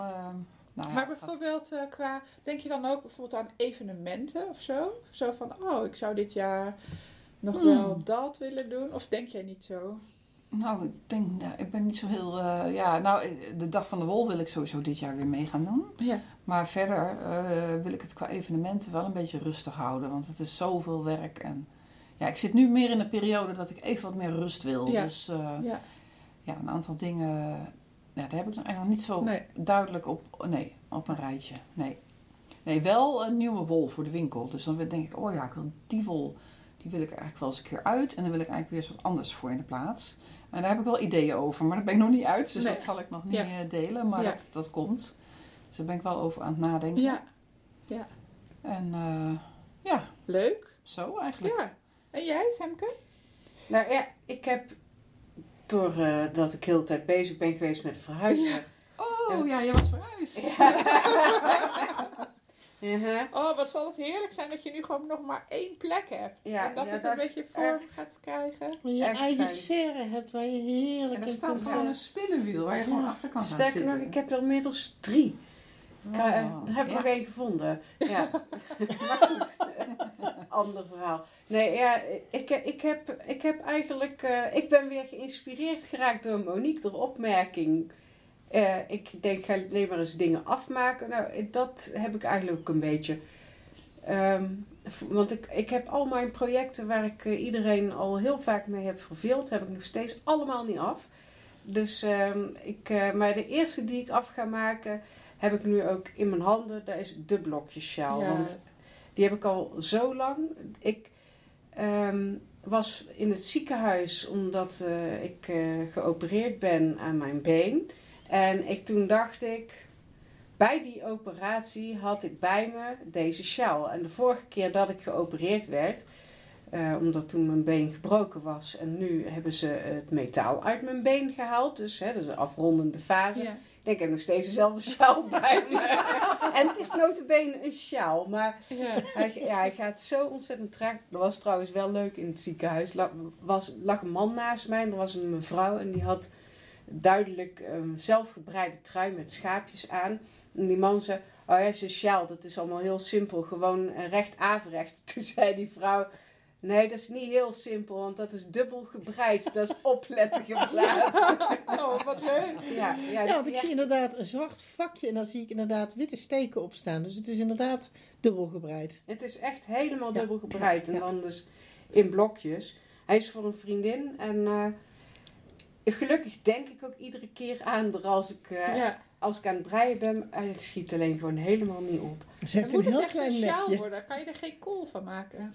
nou ja, maar bijvoorbeeld eh, qua, denk je dan ook bijvoorbeeld aan evenementen of zo? Zo van, oh, ik zou dit jaar nog Hmm. wel dat willen doen. Of denk jij niet zo? Nou, ik denk, nou, ik ben niet zo heel. eh, ja, nou, eh, de dag van de wol wil ik sowieso dit jaar weer mee gaan doen. Ja. Maar verder eh, wil ik het qua evenementen wel een beetje rustig houden. Want het is zoveel werk. En ja, ik zit nu meer in een periode dat ik even wat meer rust wil. Ja. Dus Ja. ja, een aantal dingen. Ja, daar heb ik nog eigenlijk nog niet zo Nee. duidelijk op, nee, op een rijtje. Nee. nee, wel een nieuwe wol voor de winkel. Dus dan denk ik, oh ja, ik wil die wol. Wil ik er eigenlijk wel eens een keer uit. En dan wil ik eigenlijk weer eens wat anders voor in de plaats. En daar heb ik wel ideeën over. Maar daar ben ik nog niet uit. Dus Nee. dat zal ik nog niet Ja. eh, delen. Maar Ja. dat, dat komt. Dus daar ben ik wel over aan het nadenken. Ja. En eh, ja, Leuk. zo eigenlijk. Ja. En jij, Femke? Nou ja, ik heb, doordat dat ik heel de tijd bezig ben geweest met verhuizen. Oh ja, je was verhuisd. Ja. Oh, wat zal het heerlijk zijn dat je nu gewoon nog maar één plek hebt. Ja, en dat ja, het dat een beetje voor echt- gaat krijgen. Maar je Echt eigen fijn. serre hebt waar je heerlijk En er in staat gewoon een spinnenwiel waar je gewoon achter kan gaan Sterker zitten. nog, ik heb er inmiddels drie. Ik, eh, Oh, daar heb ik ja. nog één gevonden. Ja. maar goed, ander verhaal. Nee, ja, ik, ik, heb, ik heb eigenlijk... eh, ik ben weer geïnspireerd geraakt door Monique, door opmerking. Eh, ik denk, ga alleen maar eens dingen afmaken. Nou, dat heb ik eigenlijk ook een beetje. Ehm, want ik, ik heb al mijn projecten waar ik eh, iedereen al heel vaak mee heb verveeld, heb ik nog steeds allemaal niet af. Dus, ehm, ik, eh, maar de eerste die ik af ga maken, heb ik nu ook in mijn handen. Dat is de blokjessjaal. Ja. Want die heb ik al zo lang. Ik ehm, was in het ziekenhuis omdat ik geopereerd ben aan mijn been. En ik, toen dacht ik, bij die operatie had ik bij me deze sjaal. En de vorige keer dat ik geopereerd werd, eh, omdat toen mijn been gebroken was. En nu hebben ze het metaal uit mijn been gehaald. Dus hè, dat is een afrondende fase. Ja. denk, ik heb nog steeds dezelfde sjaal bij me. en het is notabene een sjaal, maar Ja. hij, ja, hij gaat zo ontzettend traag. Dat was trouwens wel leuk in het ziekenhuis. Er was, lag een man naast mij en er was een mevrouw en die had duidelijk een zelfgebreide trui met schaapjes aan. En die man zei, oh ja, zijn sjaal, dat is allemaal heel simpel, gewoon eh, recht averecht. Toen zei die vrouw, nee, dat is niet heel simpel, want dat is dubbel gebreid. Dat is opletten geblazen. Oh, wat leuk. Ja, ja, Ja, want ik zie inderdaad een zwart vakje en dan zie ik inderdaad witte steken op staan. Dus het is inderdaad dubbel gebreid. Het is echt helemaal Ja, dubbel gebreid. En dan dus in blokjes. Hij is voor een vriendin. En eh, gelukkig denk ik ook iedere keer aan er als ik, eh, Ja. als ik aan het breien ben. Eh, Het schiet alleen gewoon helemaal niet op. Ze heeft een moet het heel echt klein een sjaal nekje. worden. Kan je er geen kool van maken?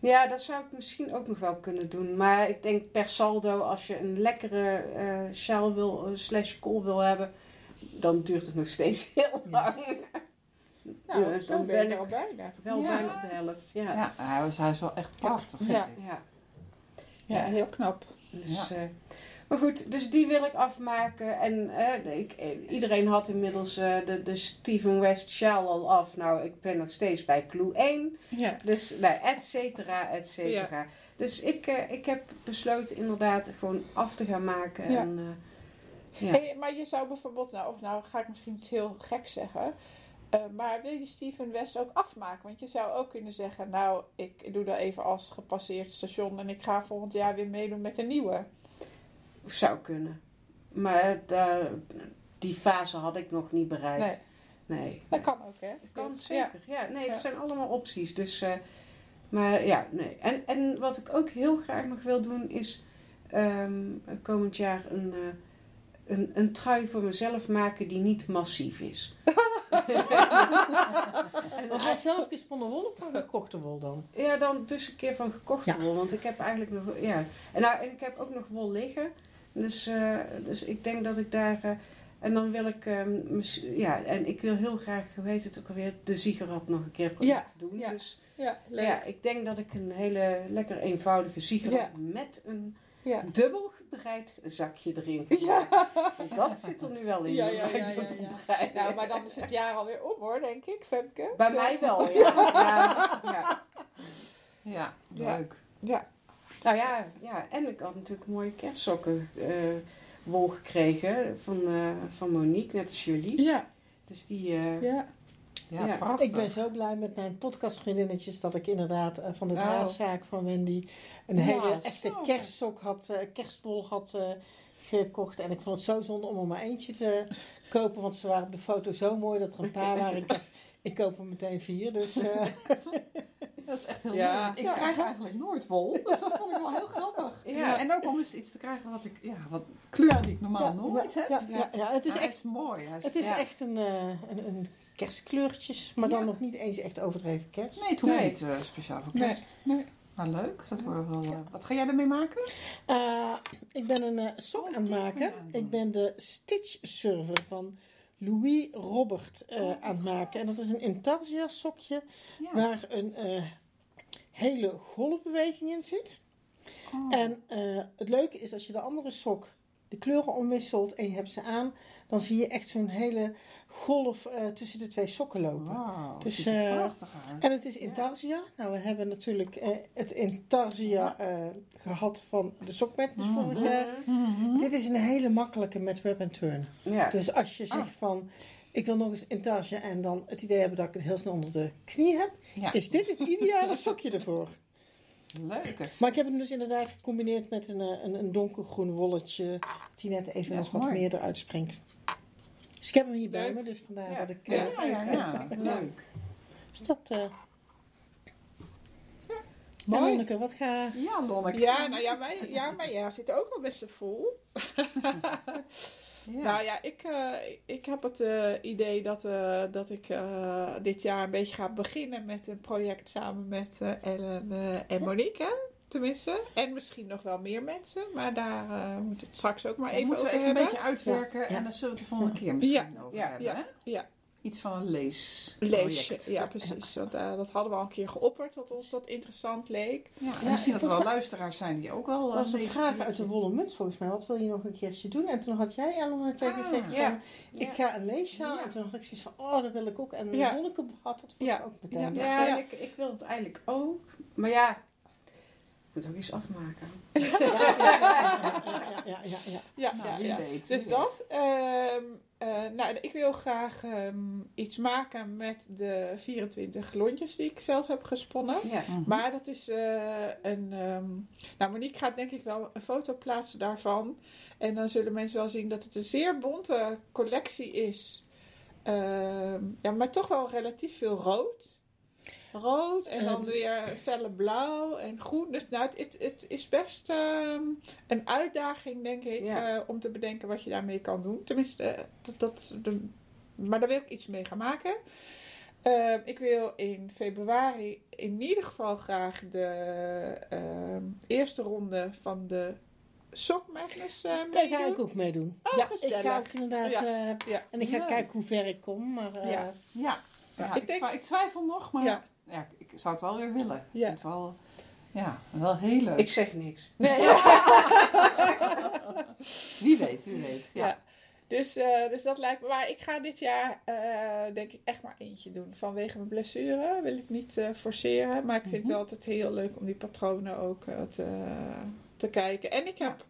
Ja, dat zou ik misschien ook nog wel kunnen doen. Maar ik denk per saldo, als je een lekkere eh sjaal wil, slash kool wil hebben, dan duurt het nog steeds heel Ja. lang. Nou, Ja, dan ben ik al bijna. Wel Ja. bijna op de helft. Ja. Ja, hij is, hij is wel echt prachtig. vind Ja. ik. ja. Ja, heel knap. Dus, eh, maar goed, dus die wil ik afmaken. En eh, ik, eh, iedereen had inmiddels eh, de, de Steven West sjaal al af. Nou, ik ben nog steeds bij clue 1. Ja. Dus, nou, et cetera, et cetera. Dus ik, ik heb besloten inderdaad gewoon af te gaan maken. Ja. En, ja. Hey, maar je zou bijvoorbeeld, nou, of nou ga ik misschien iets heel gek zeggen. maar wil je Steven West ook afmaken? Want je zou ook kunnen zeggen, nou, ik doe dat even als gepasseerd station en ik ga volgend jaar weer meedoen met een nieuwe. Zou kunnen. Maar die fase had ik nog niet bereikt. Nee. Dat kan ook, hè? Dat kan zeker. Ja, nee, het Ja. zijn allemaal opties. Dus, eh, maar ja, nee. En, en wat ik ook heel graag nog wil doen is ehm, komend jaar een, eh, een, een trui voor mezelf maken die niet massief is. en, was zelf gesponnen wol of van gekochte wol dan? ja, dan dus een keer van gekochte Ja. wol. Want ik heb eigenlijk nog... Ja. En, nou, en ik heb ook nog wol liggen. Dus, eh, dus ik denk dat ik daar... eh, en dan wil ik... ehm, ja, en ik wil heel graag, hoe heet het ook alweer, de ziegerap nog een keer Ja, doen. ja. Dus Ja, leuk. ja, ik denk dat ik een hele lekker eenvoudige ziegerap Ja. met een Ja. dubbel gebreid zakje erin Ja. Dat zit er nu wel in. Ja, ja, ja. Nou, maar dan is het jaar alweer om hoor, denk ik, Femke. Bij Zo. mij wel, ja. ja, ja. Ja, Ja. leuk. Ja. Nou ja, ja, en ik had natuurlijk mooie kerstsokken eh, wol gekregen van, eh, van Monique, net als jullie. Ja. Dus die, eh, Ja. Ja, Ja. prachtig. Ik ben zo blij met mijn podcastvriendinnetjes dat ik inderdaad van de Oh. draadzaak van Wendy een Ja, hele zo. echte kerstsok had, eh, kerstwol had eh, gekocht. En ik vond het zo zonde om er maar eentje te kopen, want ze waren op de foto zo mooi dat er een paar waren. Ik, koop er meteen vier, dus eh, Dat is echt heel Ja. leuk. Ik Ja. krijg eigenlijk nooit wol, dus dat vond ik wel heel grappig. Ja. En ook om eens iets te krijgen wat ik, ja, wat kleur die ik normaal ja, nooit heb. ja, ja, ja, het is echt, mooi. Is, het is ja. echt een, eh, een, een kerstkleurtjes, maar dan Ja. nog niet eens echt overdreven kerst. Nee, het hoeft Nee. niet eh, speciaal voor kerst. Nee. Maar leuk, dat wordt wel... eh, wat ga jij ermee maken? Eh, ik ben een eh, sok Oh, aan het maken. Ik ben de Stitch Server van Louis Robert Oh, aan het maken. En dat is een intarsia sokje Ja. waar een eh, hele golfbeweging in zit. Oh. En eh, het leuke is als je de andere sok de kleuren omwisselt en je hebt ze aan, dan zie je echt zo'n hele golf eh, tussen de twee sokken lopen. Wauw, Dus, eh, prachtig uit. En het is intarsia. Nou, we hebben natuurlijk eh, het intarsia eh, gehad van de sokmetjes Mhm. vorig jaar. Mhm. Dit is een hele makkelijke met web en turn. ja. Dus als je zegt van, ik wil nog eens intarsia en dan het idee hebben dat ik het heel snel onder de knie heb, Ja, is dit het ideale sokje ervoor. leuk. hè. Maar ik heb hem dus inderdaad gecombineerd met een, een, een donkergroen wolletje, hij net even nog wat meer eruit springt. Dus ik heb hem hier bij me, dus vandaar Ja. dat ik... Ja. eh, Ja, ja, ja, leuk. Dus dat... eh Mooi. En Lonneke, wat ga... Ja, Lonneke. Ja, nou ja, mijn, ja, mijn jaar zit ook wel best vol. Ja. Nou ja, ik, eh, ik heb het idee dat, eh, dat ik eh, dit jaar een beetje ga beginnen met een project samen met eh, Ellen en Monique. Tenminste, en misschien nog wel meer mensen, maar daar eh moet het straks ook maar even moeten we even een beetje uitwerken Ja, ja. en dan zullen we het de volgende keer misschien over Ja, hebben. ja. Ja, iets van een Lees, leesproject. ja, precies. Want, eh, dat hadden we al een keer geopperd, dat ons dat interessant leek. Ja, en Ja, misschien dat er wel luisteraars zijn die ook wel... Er eh, was een vraag uit de Wollen Muts volgens mij. Wat wil je nog een keertje doen? En toen had jij, Ellen, had jij Ah, gezegd ja. van... Ik ga een leeszaal. Ja. En toen had ik zoiets van, oh, dat wil ik ook. En Ja. Monneke had dat Ja. ja. ook meteen. Ja. Ja, Ja. ik, ik wil het eigenlijk ook. Maar ja, moet ook iets afmaken. ja, ja, ja, Nou, weet, Dus dat. ehm, eh, nou, ik wil graag ehm, iets maken met de 24 lontjes die ik zelf heb gesponnen. Ja. Mhm. Maar dat is eh, een. ehm, nou, Monique gaat denk ik wel een foto plaatsen daarvan. En dan zullen mensen wel zien dat het een zeer bonte collectie is. Ehm, ja, maar toch wel relatief veel rood. Rood en dan weer felle blauw en groen. Dus nou, het, het, is best ehm, een uitdaging, denk ik, Ja. eh, om te bedenken wat je daarmee kan doen. Tenminste, eh, dat, dat, de- maar daar wil ik iets mee gaan maken. Ehm, ik wil in februari in ieder geval graag de ehm, eerste ronde van de Magnus eh Daar ga meedoen. ik ook meedoen. Oh, ja, ik ga ook inderdaad... Ja. Ja. en ik ga kijken hoe ver ik kom. Maar Ja. Ik denk- ik twijfel nog, maar ja. Ik zou het wel weer willen. Ik vind het wel, ja, wel heel leuk. Ik zeg niks. Nee, Wie weet, wie weet. Ja. Ja. Dus, eh, dus dat lijkt me. Maar ik ga dit jaar eh, denk ik echt maar eentje doen. Vanwege mijn blessure wil ik niet eh, forceren. Maar ik vind het wel altijd heel leuk om die patronen ook eh, te, te kijken. En ik heb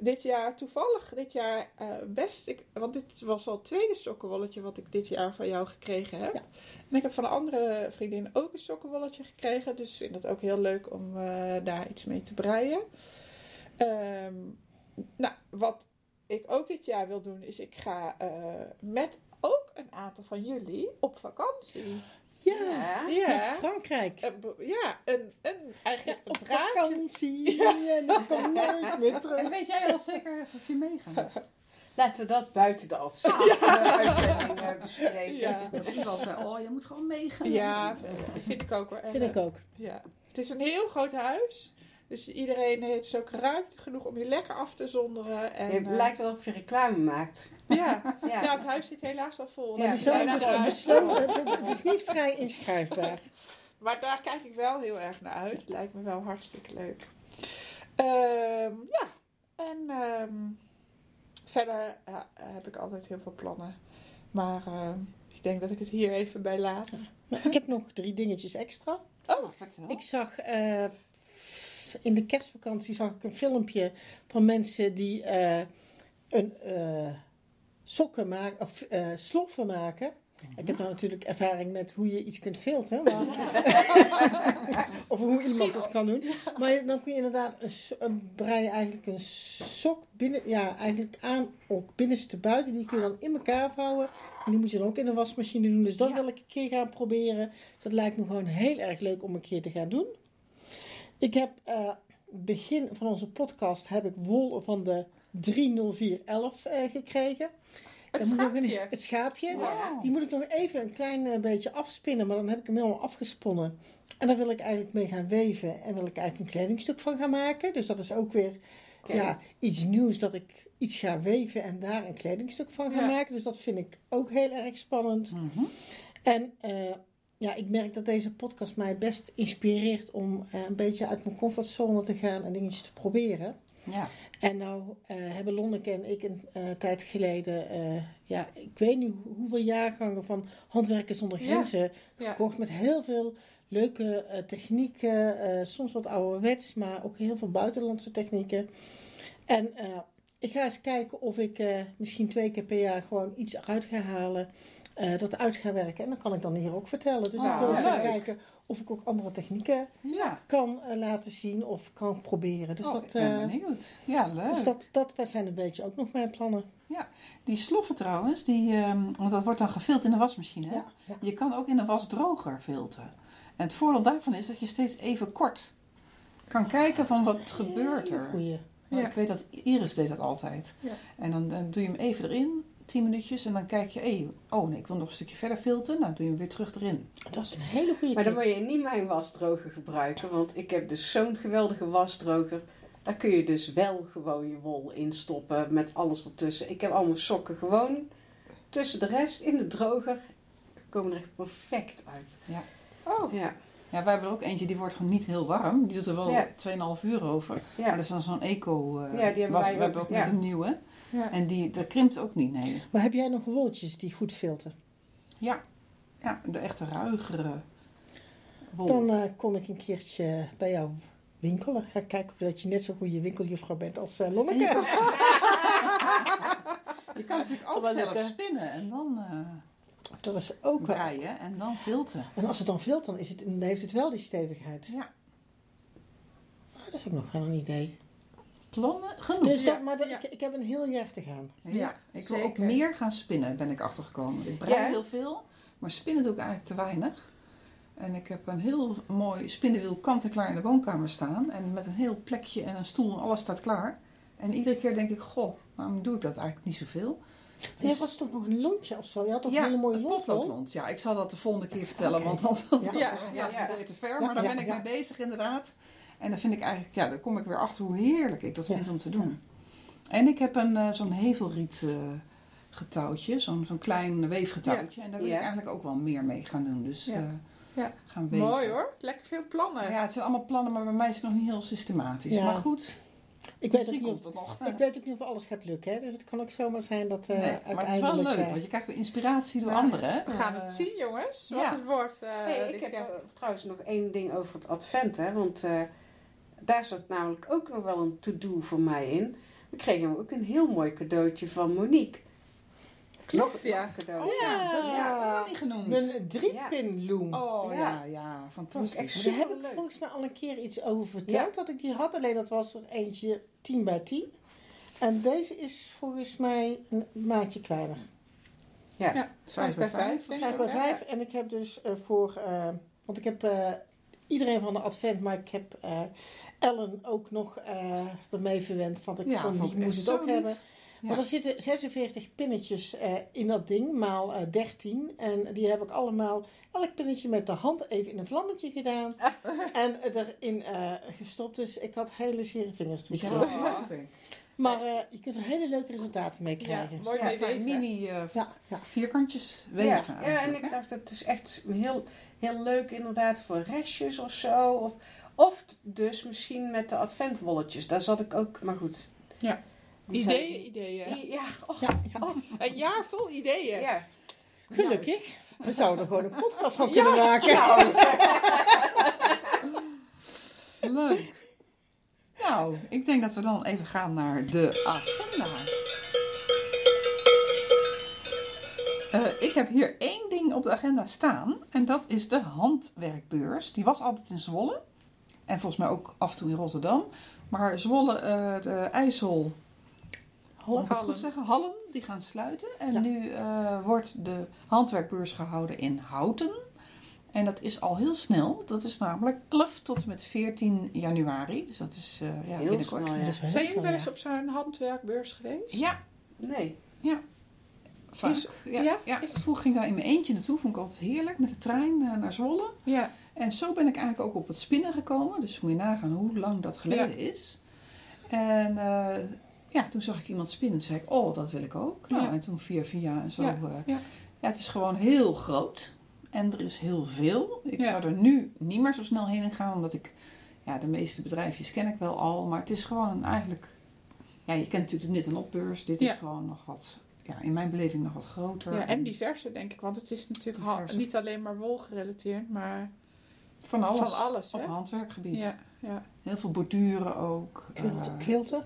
dit jaar toevallig dit jaar eh, best. Ik, want dit was al het tweede sokkenwolletje wat ik dit jaar van jou gekregen heb. Ja. En ik heb van een andere vriendin ook een sokkenwolletje gekregen. Dus ik vind het ook heel leuk om eh, daar iets mee te breien. Ehm, nou, wat ik ook dit jaar wil doen, is ik ga eh, met ook een aantal van jullie op vakantie. Ja, Ja. Ja, naar Frankrijk. Eh, ja een, een, eigenlijk op een draadje. vakantie. En ik kom nooit meer terug. En weet jij al zeker of je meegaat? Laten we dat buiten de afspraak eh, uitzending eh, bespreken. Ja. Dat ik wel zei, oh, je moet gewoon meegaan. Ja, eh, vind ik ook wel. En, Vind ik ook. Ja. Het is een heel groot huis. Dus iedereen heeft dus ook ruimte genoeg om je lekker af te zonderen. En, Het eh, lijkt wel of je reclame maakt. ja. Ja. ja, het huis zit helaas wel vol. Ja, het is, wel besloten, het, is niet vrij inschuifbaar. Maar daar kijk ik wel heel erg naar uit. Lijkt me wel hartstikke leuk. Ehm, ja, en ehm, verder ja, heb ik altijd heel veel plannen. Maar ehm, ik denk dat ik het hier even bij laat. Maar ik heb nog drie dingetjes extra. Oh. Ik zag in de kerstvakantie zag ik een filmpje van mensen die eh, een eh, sokken maken of eh, sloffen maken. Ik heb nou natuurlijk ervaring met hoe je iets kunt filteren. Maar, of hoe iemand dat kan doen. Maar dan kun je inderdaad een, brei eigenlijk een sok binnen, ja, eigenlijk aan ook binnenste buiten. Die kun je dan in elkaar vouwen. En die moet je dan ook in de wasmachine doen. Dus dat Ja. wil ik een keer gaan proberen. Dus dat lijkt me gewoon heel erg leuk om een keer te gaan doen. Ik heb eh, begin van onze podcast heb ik wol van de 30411 eh, gekregen. Het Dan nog schaapje. een- het schaapje. Wow. Die moet ik nog even een klein eh, beetje afspinnen, maar dan heb ik hem helemaal afgesponnen. En daar wil ik eigenlijk mee gaan weven en wil ik eigenlijk een kledingstuk van gaan maken. Dus dat is ook weer ja, iets nieuws dat ik iets ga weven en daar een kledingstuk van ga Ja. maken. Dus dat vind ik ook heel erg spannend. Mhm. En ja, ik merk dat deze podcast mij best inspireert om eh, een beetje uit mijn comfortzone te gaan en dingetjes te proberen. Ja. En nou eh, hebben Lonneke en ik een eh, tijd geleden, ja, ik weet niet hoe- hoeveel jaargangen van Handwerken zonder. Grenzen Ja. gekocht met heel veel leuke technieken, soms wat ouderwets, maar ook heel veel buitenlandse technieken. En ik ga eens kijken of ik misschien twee keer per jaar gewoon iets eruit ga halen, eh, dat uit ga werken. En dan kan ik dan hier ook vertellen. Dus Oh, ik wil eens gaan kijken of ik ook andere technieken Ja. kan eh, laten zien of kan proberen. Dus oh, dat... ik ben eh, benieuwd. Ja, leuk. dus dat, dat zijn een beetje ook nog mijn plannen. Die sloffen trouwens, die, ehm, want dat wordt dan gevild in de wasmachine. hè? Ja, ja. Je kan ook in de wasdroger filteren. En het voordeel daarvan is dat je steeds even kort kan kijken van wat gebeurt er. Goeie. Ja. Ik weet dat Iris deed dat altijd. Ja. En dan, dan doe je hem even erin, 10 minuutjes, en dan kijk je, hey, oh nee, ik wil nog een stukje verder filteren. Nou, doe je hem weer terug erin. Dat is een hele goede Maar dan moet je niet mijn wasdroger gebruiken, want ik heb dus zo'n geweldige wasdroger. Daar kun je dus wel gewoon je wol in stoppen met alles ertussen. Ik heb allemaal sokken gewoon tussen de rest in de droger komen er echt perfect uit. Oh, Ja, Ja, wij hebben er ook eentje, die wordt gewoon niet heel warm. Die doet er wel Ja. 2,5 uur over. Maar ja. dat is dan zo'n eco eh, Ja, die hebben was. wij We hebben ook, ook ja. net een nieuwe. Ja. En die, dat krimpt ook niet, nee. Maar heb jij nog wolletjes die goed filteren? Ja, ja de echte ruigere wol. Dan eh, kom ik een keertje bij jou winkelen. Ga kijken of dat je net zo'n goede winkeljuffrouw bent als uh, Lonneke. Je kan natuurlijk Zal ook wel zelf spinnen en dan eh Dat is ook breien en dan filten. En als het dan vilt, dan, is het, dan heeft het wel die stevigheid. Ja. Ah, dat is ook nog wel een idee. Plannen genoeg. Dus Ja, maar dat, ja. ik, ik heb een heel jaar te gaan. Ja, ik wil ook meer gaan spinnen, ben ik achtergekomen. Ik brei Ja? heel veel, maar spinnen doe ik eigenlijk te weinig. En ik heb een heel mooi spinnenwiel kant-en-klaar in de woonkamer staan. En met een heel plekje en een stoel en alles staat klaar. En iedere keer denk ik, goh, waarom doe ik dat eigenlijk niet zoveel? Maar jij was toch nog een lontje of zo? Je had toch ja, een hele mooie lont? Ja, ik zal dat de volgende keer vertellen, want anders Ja. ja, Ja, te ver. Ja, Maar daar ja, ben ik ja. mee bezig inderdaad. En dan vind ik eigenlijk, ja, dan kom ik weer achter hoe heerlijk ik dat Ja. vind om te doen. En ik heb een, eh, zo'n hevelriet eh, getouwtje, zo'n zo'n klein weefgetouwtje. En daar wil Ja. ik eigenlijk ook wel meer mee gaan doen. Dus Ja. eh, Ja. gaan weven. Mooi hoor. Lekker veel plannen. Ja, het zijn allemaal plannen, maar bij mij is het nog niet heel systematisch. Ja. Maar goed, Ik weet, ook niet komt of, het nog. ik weet ook niet of alles gaat lukken. Hè? Dus het kan ook zomaar zijn dat eh Nee, maar het is wel leuk, want je krijgt weer inspiratie door Ja. anderen. We gaan het zien jongens, wat ja. het wordt. eh, Hey, ik heb trouwens nog één ding over het advent, hè, want eh, daar zat namelijk ook nog wel een to-do voor mij in. We kregen hem ook een heel mooi cadeautje van Monique. Klopt, ja. nog een cadeautje. Ja. Dat heb ik nog niet genoemd. Mijn drie-pin loom. Oh Ja. ja, ja, is fantastisch. Daar heb ik volgens mij al een keer iets over verteld. Ja. Dat ik die had, alleen dat was er eentje 10 bij 10. En deze is volgens mij een maatje kleiner. Ja. Ja, vijf bij vijf. denk 5 ik, bij hè? 5. En ik heb dus eh, voor... eh, want ik heb eh, iedereen van de advent, maar ik heb eh, Ellen ook nog eh ermee verwend. Want ik Ja, vond vond die ik moest het ook lief. hebben. Ja. Maar er zitten 46 pinnetjes eh, in dat ding, maal eh, 13. En die heb ik allemaal, elk pinnetje met de hand even in een vlammetje gedaan. en erin eh, gestopt. Dus ik had hele zere vingers erin. Ja. Maar eh, je kunt er hele leuke resultaten mee Ja, krijgen. mooi Ja, mee mini eh, Ja, ja. vierkantjes Ja, weven ja, en ik dacht, het is echt heel, heel leuk inderdaad voor restjes of zo. Of, of dus misschien met de adventwolletjes. Daar zat ik ook, maar goed. Ja. Ideeën, ideeën. I- Ja, oh, Ja, ja. Een jaar vol ideeën. ja. Gelukkig. We zouden er gewoon een podcast van kunnen maken. Leuk. Nou, ik denk dat we dan even gaan naar de agenda. Eh, ik heb hier één ding op de agenda staan. En dat is de handwerkbeurs. Die was altijd in Zwolle. En volgens mij ook af en toe in Rotterdam. Maar Zwolle, eh, de IJssel, ik het goed zeggen? Hallen, die gaan sluiten. En Ja. nu eh, wordt de handwerkbeurs gehouden in Houten. En dat is al heel snel. Dat is namelijk 11 tot en met 14 januari. Dus dat is eh, ja, Heel binnenkort. snel, ja. Dat is wel Zijn jullie wel eens op zo'n handwerkbeurs geweest? Ja, Nee. Vaak. Is- ja, ja? ja. Is- Vroeger ging ik daar in mijn eentje naartoe. Vond ik altijd heerlijk. Met de trein eh, naar Zwolle. Ja. En zo ben ik eigenlijk ook op het spinnen gekomen. Dus moet je nagaan hoe lang dat geleden is. En eh, ja, toen zag ik iemand spinnen. Toen zei ik, oh, dat wil ik ook. Nou, Ja. en toen via via en zo. Ja, eh, ja. het is gewoon heel groot. En er is heel veel. Ik zou er nu niet meer zo snel heen gaan. Omdat ik, ja, de meeste bedrijfjes ken ik wel al. Maar het is gewoon een, eigenlijk, ja, je kent natuurlijk de Nit en Opbeurs. Dit is gewoon nog wat, ja, in mijn beleving nog wat groter. Ja, en diverser denk ik, want het is natuurlijk niet alleen maar wol gerelateerd, maar Van alles. van alles. Op Hè? handwerkgebied. Ja, ja. Heel veel borduren ook. Quilten. eh, Quilten.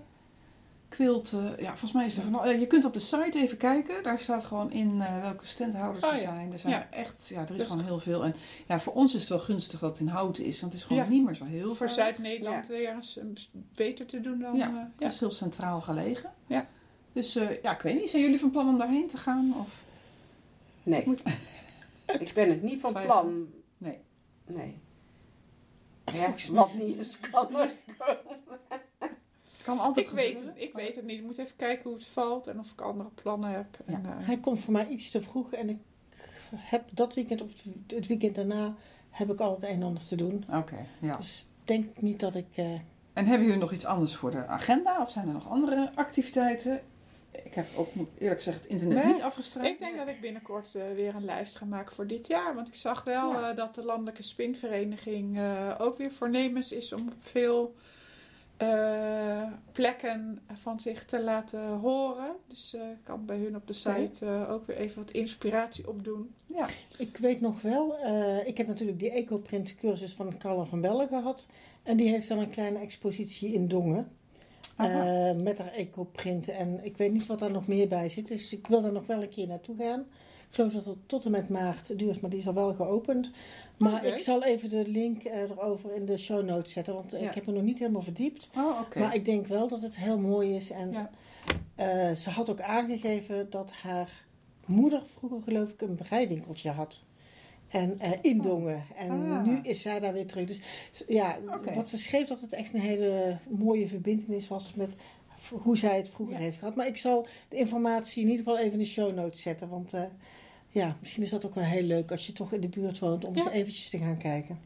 quilten. Ja, volgens mij is er van al- eh, Je kunt op de site even kijken. Daar staat gewoon in eh, welke standhouders Oh, er ja. zijn. Er zijn Ja. echt, ja, er is Dus- gewoon heel veel. En ja, voor ons is het wel gunstig dat het in houten is. Want het is gewoon Ja. niet meer zo heel Voor ver. Zuid-Nederland weer eens beter te doen dan... Ja, Het is heel centraal gelegen. Ja. Dus eh, ja, ik weet niet. Zijn jullie van plan om daarheen te gaan? Of? Nee. ik ben het niet van plan. Nee. Nee. Ja, wat niet is, kan er komen. Kan altijd Ik weet, het, ik weet het niet. Ik moet even kijken hoe het valt en of ik andere plannen heb. En, eh, Hij komt voor mij iets te vroeg en ik heb dat weekend of het weekend daarna heb ik al het een en ander te doen. Oké, ja. Dus denk niet dat ik... eh, En hebben jullie nog iets anders voor de agenda? Of zijn er nog andere activiteiten? Ik heb ook, moet eerlijk zeggen, het internet Nee, niet afgestruind. Ik denk dat ik binnenkort eh, weer een lijst ga maken voor dit jaar. Want ik zag wel Ja. eh, dat de Landelijke Spinvereniging eh, ook weer voornemens is om op veel eh, plekken van zich te laten horen. Dus eh, ik kan bij hun op de site eh, ook weer even wat inspiratie opdoen. Ja. Ik weet nog wel, eh, ik heb natuurlijk die ecoprint cursus van Carla van Bellen gehad. En die heeft dan een kleine expositie in Dongen. Eh, met haar ecoprinten. En ik weet niet wat daar nog meer bij zit. Dus ik wil daar nog wel een keer naartoe gaan. Ik geloof dat het tot en met maart duurt, maar die is al wel geopend. Maar Oké. ik zal even de link eh, erover in de show notes zetten. Want Ja. ik heb me nog niet helemaal verdiept. Oh. Maar ik denk wel dat het heel mooi is. En Ja. eh, ze had ook aangegeven dat haar moeder vroeger geloof ik een breiwinkeltje had. En eh in Dongen. En Ah. nu is zij daar weer terug. Dus ja, wat ze schreef dat het echt een hele mooie verbindenis was met hoe zij het vroeger Ja. heeft gehad. Maar ik zal de informatie in ieder geval even in de show notes zetten. Want eh, ja, misschien is dat ook wel heel leuk als je toch in de buurt woont om Ja. eens eventjes te gaan kijken.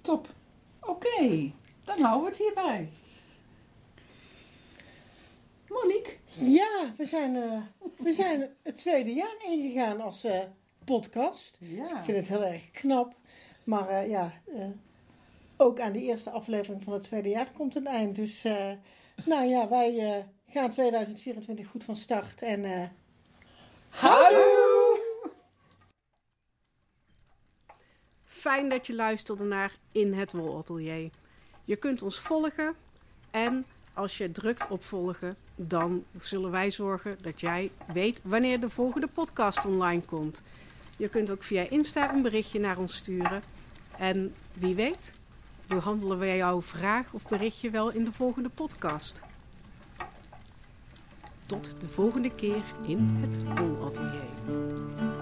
Top. Oké, dan houden we het hierbij. Monique? Ja, we zijn, eh, we zijn het tweede jaar ingegaan als podcast. Ja. Ik vind het heel erg knap. Maar eh, ja, eh, ook aan de eerste aflevering van het tweede jaar komt een eind. Dus eh, nou ja, wij eh, gaan 2024 goed van start. En eh Hallo! Fijn dat je luisterde naar In het Wolatelier. Je kunt ons volgen en als je drukt op volgen, dan zullen wij zorgen dat jij weet wanneer de volgende podcast online komt. Je kunt ook via Insta een berichtje naar ons sturen. En wie weet, behandelen wij jouw vraag of berichtje wel in de volgende podcast. Tot de volgende keer in het Wolatelier.